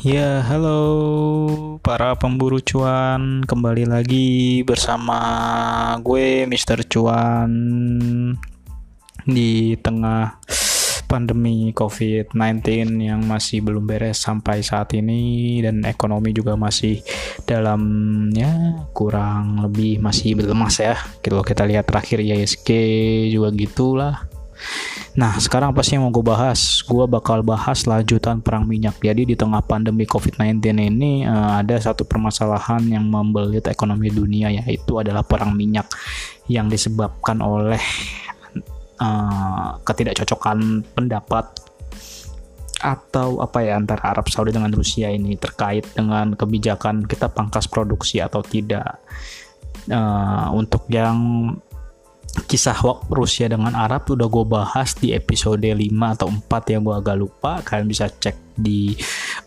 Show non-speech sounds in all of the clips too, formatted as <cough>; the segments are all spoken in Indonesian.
Ya, halo para pemburu cuan, kembali lagi bersama gue Mr. Cuan di tengah pandemi COVID-19 yang masih belum beres sampai saat ini dan ekonomi juga masih dalamnya kurang lebih masih berlemas ya. Kalau kita lihat terakhir ISG juga gitulah Nah, sekarang pasti yang mau gue bahas, gue bakal bahas lanjutan perang minyak. Jadi di tengah pandemi COVID-19 ini uh, ada satu permasalahan yang membelit ekonomi dunia yaitu adalah perang minyak yang disebabkan oleh uh, ketidakcocokan pendapat atau apa ya antara Arab Saudi dengan Rusia ini terkait dengan kebijakan kita pangkas produksi atau tidak. Uh, untuk yang kisah Rusia dengan Arab udah gue bahas di episode 5 atau 4 yang gue agak lupa. Kalian bisa cek di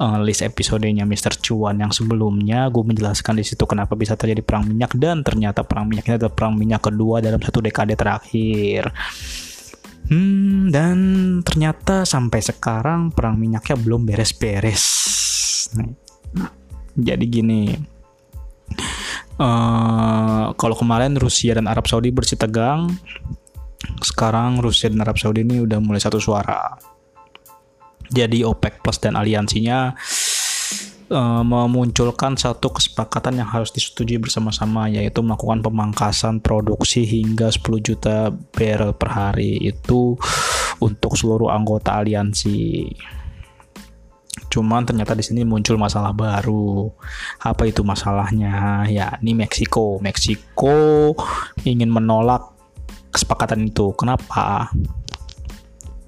uh, list episodenya Mr. Cuan yang sebelumnya. Gue menjelaskan di situ kenapa bisa terjadi perang minyak dan ternyata perang minyak ini adalah perang minyak kedua dalam satu dekade terakhir. Hmm dan ternyata sampai sekarang perang minyaknya belum beres-beres. Nah, jadi gini Uh, kalau kemarin Rusia dan Arab Saudi bersih tegang, sekarang Rusia dan Arab Saudi ini udah mulai satu suara. Jadi OPEC Plus dan aliansinya uh, memunculkan satu kesepakatan yang harus disetujui bersama-sama yaitu melakukan pemangkasan produksi hingga 10 juta barrel per hari itu untuk seluruh anggota aliansi. Cuman ternyata di sini muncul masalah baru. Apa itu masalahnya? Ya, ini Meksiko. Meksiko ingin menolak kesepakatan itu. Kenapa?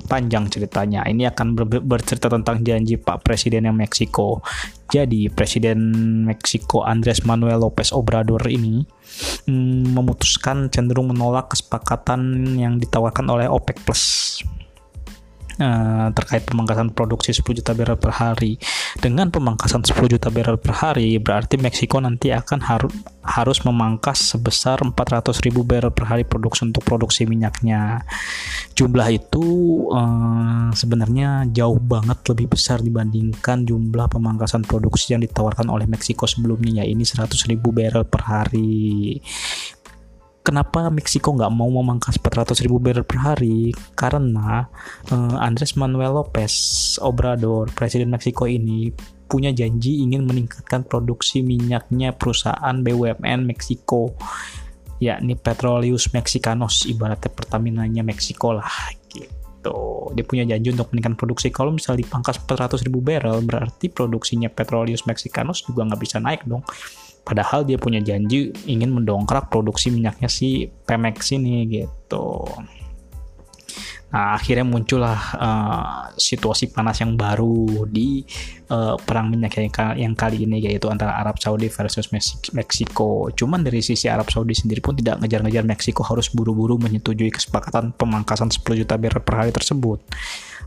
Panjang ceritanya. Ini akan ber bercerita tentang janji Pak Presiden yang Meksiko. Jadi, Presiden Meksiko Andres Manuel Lopez Obrador ini mm, memutuskan cenderung menolak kesepakatan yang ditawarkan oleh OPEC Plus uh, terkait pemangkasan produksi 10 juta barrel per hari. Dengan pemangkasan 10 juta barrel per hari, berarti Meksiko nanti akan haru harus memangkas sebesar 400 ribu barrel per hari produksi untuk produksi minyaknya. Jumlah itu uh, sebenarnya jauh banget lebih besar dibandingkan jumlah pemangkasan produksi yang ditawarkan oleh Meksiko sebelumnya, ya ini 100 ribu barrel per hari kenapa Meksiko nggak mau memangkas 400 ribu barrel per hari? Karena uh, Andres Manuel Lopez Obrador presiden Meksiko ini punya janji ingin meningkatkan produksi minyaknya perusahaan BUMN Meksiko yakni Petroleus Mexicanos ibaratnya Pertamina-nya Meksiko lah gitu. Dia punya janji untuk meningkatkan produksi. Kalau misalnya dipangkas 400 ribu barrel berarti produksinya Petroleus Mexicanos juga nggak bisa naik dong Padahal dia punya janji ingin mendongkrak produksi minyaknya si Pemex ini gitu. Nah, akhirnya muncullah uh, situasi panas yang baru di uh, perang minyak yang, yang kali ini yaitu antara Arab Saudi versus Meksiko. Cuman dari sisi Arab Saudi sendiri pun tidak ngejar-ngejar Meksiko harus buru-buru menyetujui kesepakatan pemangkasan 10 juta barrel per hari tersebut.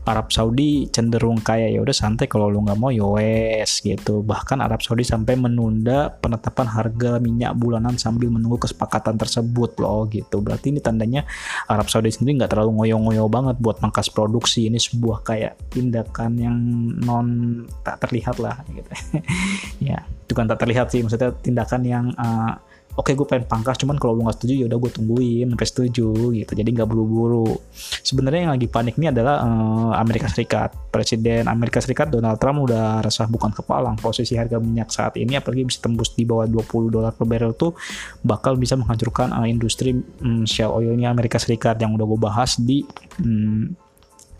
Arab Saudi cenderung kayak ya udah santai kalau lu nggak mau yowes ya gitu bahkan Arab Saudi sampai menunda penetapan harga minyak bulanan sambil menunggu kesepakatan tersebut loh gitu berarti ini tandanya Arab Saudi sendiri nggak terlalu ngoyo-ngoyo banget buat mangkas produksi ini sebuah kayak tindakan yang non tak terlihat lah gitu. <laughs> Ya itu kan tak terlihat sih maksudnya tindakan yang uh, oke okay, gue pengen pangkas cuman kalau lu nggak setuju ya udah gue tungguin sampai setuju gitu. Jadi nggak buru-buru. Sebenarnya yang lagi panik ini adalah uh, Amerika Serikat. Presiden Amerika Serikat Donald Trump udah resah bukan kepalang posisi harga minyak saat ini apalagi bisa tembus di bawah 20 dolar per barrel tuh bakal bisa menghancurkan uh, industri um, shell oilnya Amerika Serikat yang udah gue bahas di um,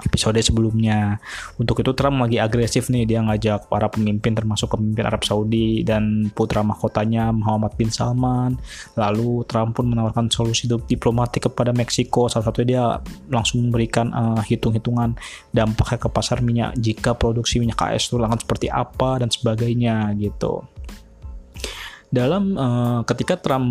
episode sebelumnya. Untuk itu Trump lagi agresif nih dia ngajak para pemimpin termasuk pemimpin Arab Saudi dan putra mahkotanya Muhammad bin Salman. Lalu Trump pun menawarkan solusi diplomatik kepada Meksiko. Salah satunya dia langsung memberikan uh, hitung-hitungan dampaknya ke pasar minyak jika produksi minyak AS itu akan seperti apa dan sebagainya gitu. Dalam uh, ketika Trump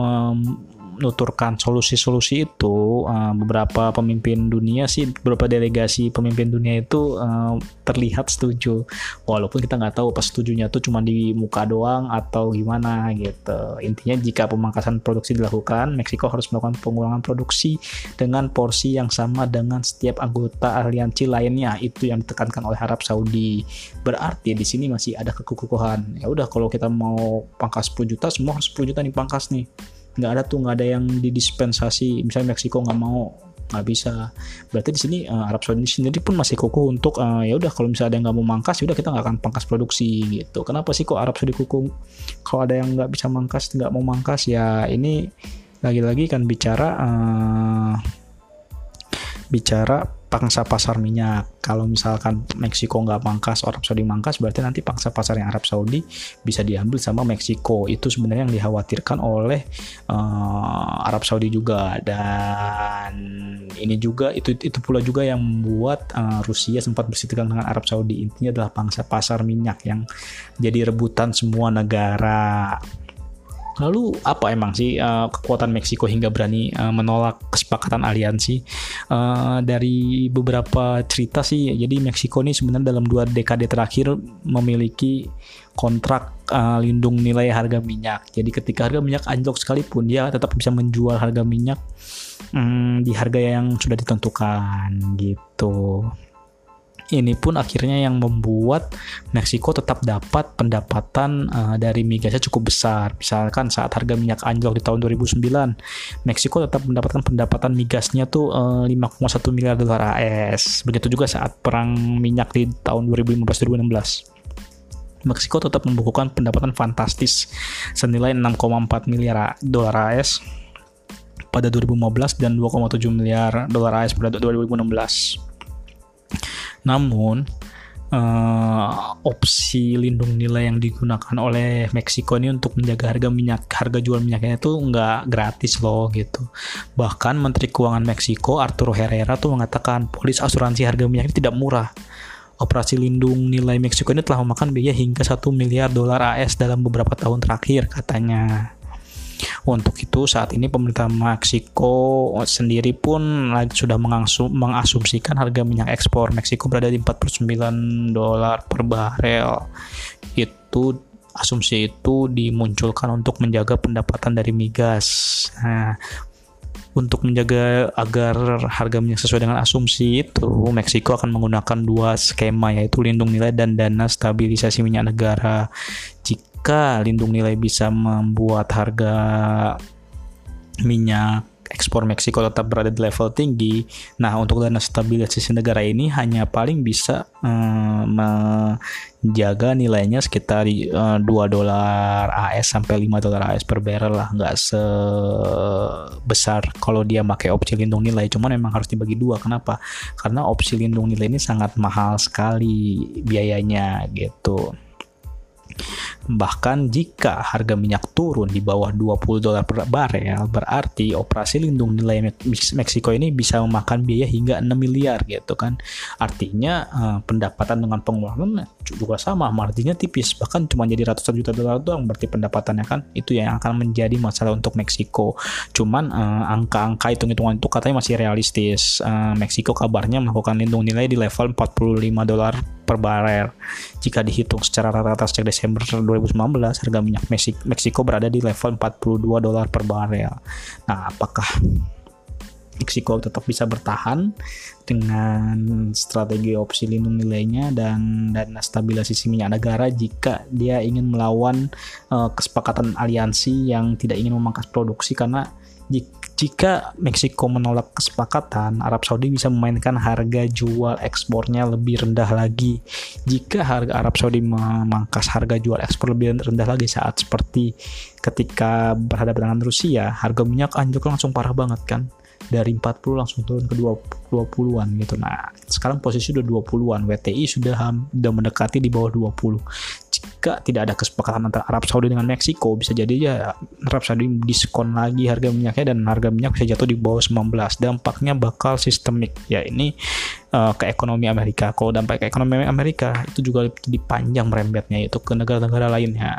menuturkan solusi-solusi itu uh, beberapa pemimpin dunia sih beberapa delegasi pemimpin dunia itu uh, terlihat setuju. Walaupun kita nggak tahu pas setujunya tuh cuma di muka doang atau gimana gitu. Intinya jika pemangkasan produksi dilakukan Meksiko harus melakukan pengurangan produksi dengan porsi yang sama dengan setiap anggota aliansi lainnya. Itu yang ditekankan oleh Arab Saudi. Berarti di sini masih ada kekukuhan. Ya udah kalau kita mau pangkas 10 juta semua harus 10 juta nih pangkas nih nggak ada tuh nggak ada yang didispensasi misalnya Meksiko nggak mau nggak bisa. Berarti di sini uh, Arab Saudi sendiri pun masih kukuh untuk uh, ya udah kalau misalnya ada yang nggak mau mangkas ya udah kita nggak akan pangkas produksi gitu. Kenapa sih kok Arab Saudi kukuh? Kalau ada yang nggak bisa mangkas nggak mau mangkas ya ini lagi-lagi kan bicara uh, bicara pangsa pasar minyak. Kalau misalkan Meksiko nggak mangkas, Arab Saudi mangkas, berarti nanti pangsa pasar yang Arab Saudi bisa diambil sama Meksiko. Itu sebenarnya yang dikhawatirkan oleh uh, Arab Saudi juga. Dan ini juga itu itu pula juga yang membuat uh, Rusia sempat bersitegang dengan Arab Saudi. Intinya adalah pangsa pasar minyak yang jadi rebutan semua negara. Lalu apa emang sih uh, kekuatan Meksiko hingga berani uh, menolak kesepakatan aliansi? Uh, dari beberapa cerita sih, jadi Meksiko ini sebenarnya dalam dua dekade terakhir memiliki kontrak uh, lindung nilai harga minyak. Jadi ketika harga minyak anjlok sekalipun dia tetap bisa menjual harga minyak um, di harga yang sudah ditentukan gitu ini pun akhirnya yang membuat Meksiko tetap dapat pendapatan uh, dari migasnya cukup besar. Misalkan saat harga minyak anjlok di tahun 2009, Meksiko tetap mendapatkan pendapatan migasnya tuh uh, eh, 5,1 miliar dolar AS. Begitu juga saat perang minyak di tahun 2015-2016. Meksiko tetap membukukan pendapatan fantastis senilai 6,4 miliar dolar AS pada 2015 dan 2,7 miliar dolar AS pada 2016. Namun uh, opsi lindung nilai yang digunakan oleh Meksiko ini untuk menjaga harga minyak harga jual minyaknya itu nggak gratis loh gitu. Bahkan Menteri Keuangan Meksiko Arturo Herrera tuh mengatakan polis asuransi harga minyak ini tidak murah. Operasi lindung nilai Meksiko ini telah memakan biaya hingga 1 miliar dolar AS dalam beberapa tahun terakhir katanya untuk itu saat ini pemerintah Meksiko sendiri pun sudah mengasumsikan harga minyak ekspor Meksiko berada di 49 dolar per barel. Itu asumsi itu dimunculkan untuk menjaga pendapatan dari migas. Nah, untuk menjaga agar harga minyak sesuai dengan asumsi itu, Meksiko akan menggunakan dua skema yaitu lindung nilai dan dana stabilisasi minyak negara. Jika lindung nilai bisa membuat harga minyak ekspor Meksiko tetap berada di level tinggi. Nah, untuk dana stabilisasi negara ini hanya paling bisa um, menjaga nilainya sekitar uh, eh, 2 dolar AS sampai 5 dolar AS per barrel lah, nggak sebesar kalau dia pakai opsi lindung nilai. Cuman memang harus dibagi dua. Kenapa? Karena opsi lindung nilai ini sangat mahal sekali biayanya gitu. Bahkan jika harga minyak turun di bawah 20 dolar per barel, berarti operasi lindung nilai Meksiko ini bisa memakan biaya hingga 6 miliar gitu kan. Artinya uh, pendapatan dengan pengeluaran juga sama, marginnya tipis, bahkan cuma jadi ratusan juta dolar doang berarti pendapatannya kan. Itu yang akan menjadi masalah untuk Meksiko. Cuman uh, angka-angka hitung-hitungan itu katanya masih realistis. Uh, Meksiko kabarnya melakukan lindung nilai di level 45 dolar per barel. Jika dihitung secara rata-rata sejak Desember 2019, harga minyak Meksiko berada di level 42 dolar per barel. Nah, apakah Meksiko tetap bisa bertahan dengan strategi opsi lindung nilainya dan dana stabilisasi minyak negara jika dia ingin melawan uh, kesepakatan aliansi yang tidak ingin memangkas produksi karena jika Meksiko menolak kesepakatan, Arab Saudi bisa memainkan harga jual ekspornya lebih rendah lagi. Jika harga Arab Saudi memangkas harga jual ekspor lebih rendah lagi saat seperti ketika berhadapan dengan Rusia, harga minyak anjlok langsung parah banget kan dari 40 langsung turun ke 20-an gitu. Nah, sekarang posisi udah 20-an. WTI sudah sudah mendekati di bawah 20. Jika tidak ada kesepakatan antara Arab Saudi dengan Meksiko, bisa jadi ya Arab Saudi diskon lagi harga minyaknya dan harga minyak bisa jatuh di bawah 19. Dampaknya bakal sistemik. Ya, ini uh, ke ekonomi Amerika. Kalau dampak ke ekonomi Amerika itu juga dipanjang merembetnya itu ke negara-negara lainnya.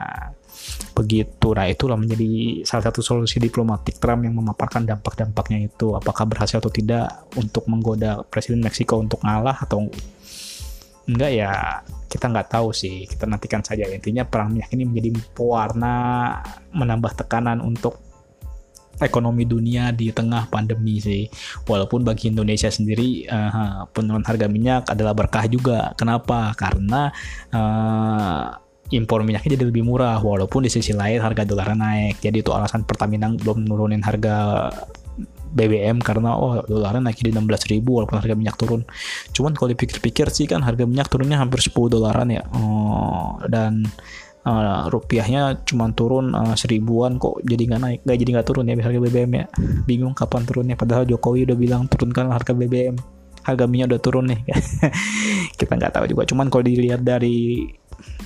Begitu nah itulah menjadi salah satu solusi diplomatik Trump yang memaparkan dampak-dampaknya itu apakah berhasil atau tidak untuk menggoda Presiden Meksiko untuk ngalah atau enggak ya kita nggak tahu sih kita nantikan saja intinya perang minyak ini menjadi pewarna menambah tekanan untuk ekonomi dunia di tengah pandemi sih. Walaupun bagi Indonesia sendiri uh, penurunan harga minyak adalah berkah juga. Kenapa? Karena uh, impor minyaknya jadi lebih murah walaupun di sisi lain harga dolar naik. Jadi itu alasan Pertamina belum nurunin harga BBM karena oh dolarnya naik di 16 ribu walaupun harga minyak turun. Cuman kalau dipikir-pikir sih kan harga minyak turunnya hampir 10 dolaran ya. Oh, dan uh, rupiahnya cuma turun uh, seribuan kok jadi nggak naik nggak jadi nggak turun ya harga BBM ya bingung kapan turunnya padahal Jokowi udah bilang turunkan harga BBM harga minyak udah turun nih <laughs> kita nggak tahu juga cuman kalau dilihat dari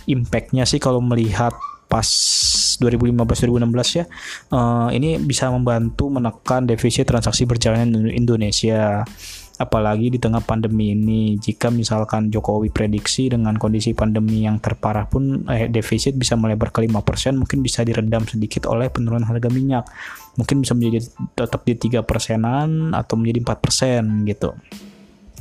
impactnya sih kalau melihat pas 2015-2016 ya. Uh, ini bisa membantu menekan defisit transaksi berjalan Indonesia. Apalagi di tengah pandemi ini jika misalkan Jokowi prediksi dengan kondisi pandemi yang terparah pun eh, defisit bisa melebar ke 5% mungkin bisa diredam sedikit oleh penurunan harga minyak. Mungkin bisa menjadi tetap di tiga persenan atau menjadi 4 persen gitu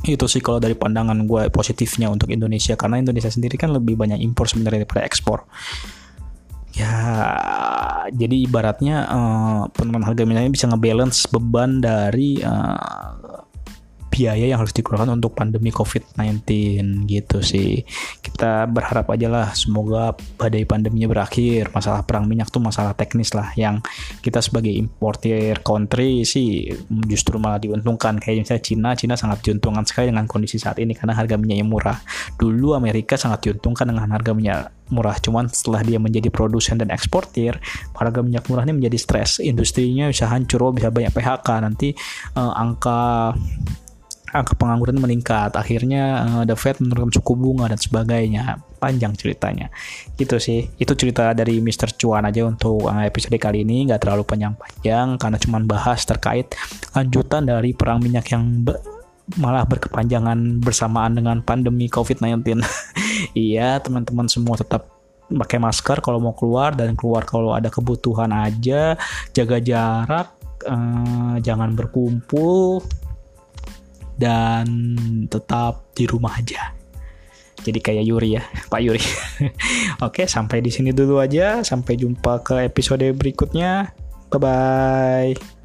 itu sih kalau dari pandangan gue positifnya untuk Indonesia. Karena Indonesia sendiri kan lebih banyak impor sebenarnya daripada ekspor. Ya jadi ibaratnya uh, penurunan harga minyaknya bisa ngebalance beban dari uh, biaya yang harus dikeluarkan untuk pandemi COVID-19 gitu sih. Kita berharap aja lah semoga badai pandeminya berakhir. Masalah perang minyak tuh masalah teknis lah yang kita sebagai importer country sih justru malah diuntungkan. Kayak misalnya Cina, Cina sangat diuntungkan sekali dengan kondisi saat ini karena harga minyak yang murah. Dulu Amerika sangat diuntungkan dengan harga minyak murah. Cuman setelah dia menjadi produsen dan eksportir, harga minyak murah ini menjadi stres. Industrinya bisa hancur, bisa banyak PHK. Nanti uh, angka angka pengangguran meningkat. Akhirnya uh, the Fed menurunkan suku bunga dan sebagainya. Panjang ceritanya. Gitu sih. Itu cerita dari Mr. Cuan aja untuk uh, episode kali ini. Nggak terlalu panjang-panjang karena cuma bahas terkait lanjutan dari perang minyak yang be malah berkepanjangan bersamaan dengan pandemi COVID-19 <laughs> iya teman-teman semua tetap pakai masker kalau mau keluar dan keluar kalau ada kebutuhan aja. Jaga jarak uh, jangan berkumpul dan tetap di rumah aja. Jadi kayak Yuri ya, <laughs> Pak Yuri. <laughs> Oke, sampai di sini dulu aja. Sampai jumpa ke episode berikutnya. Bye bye.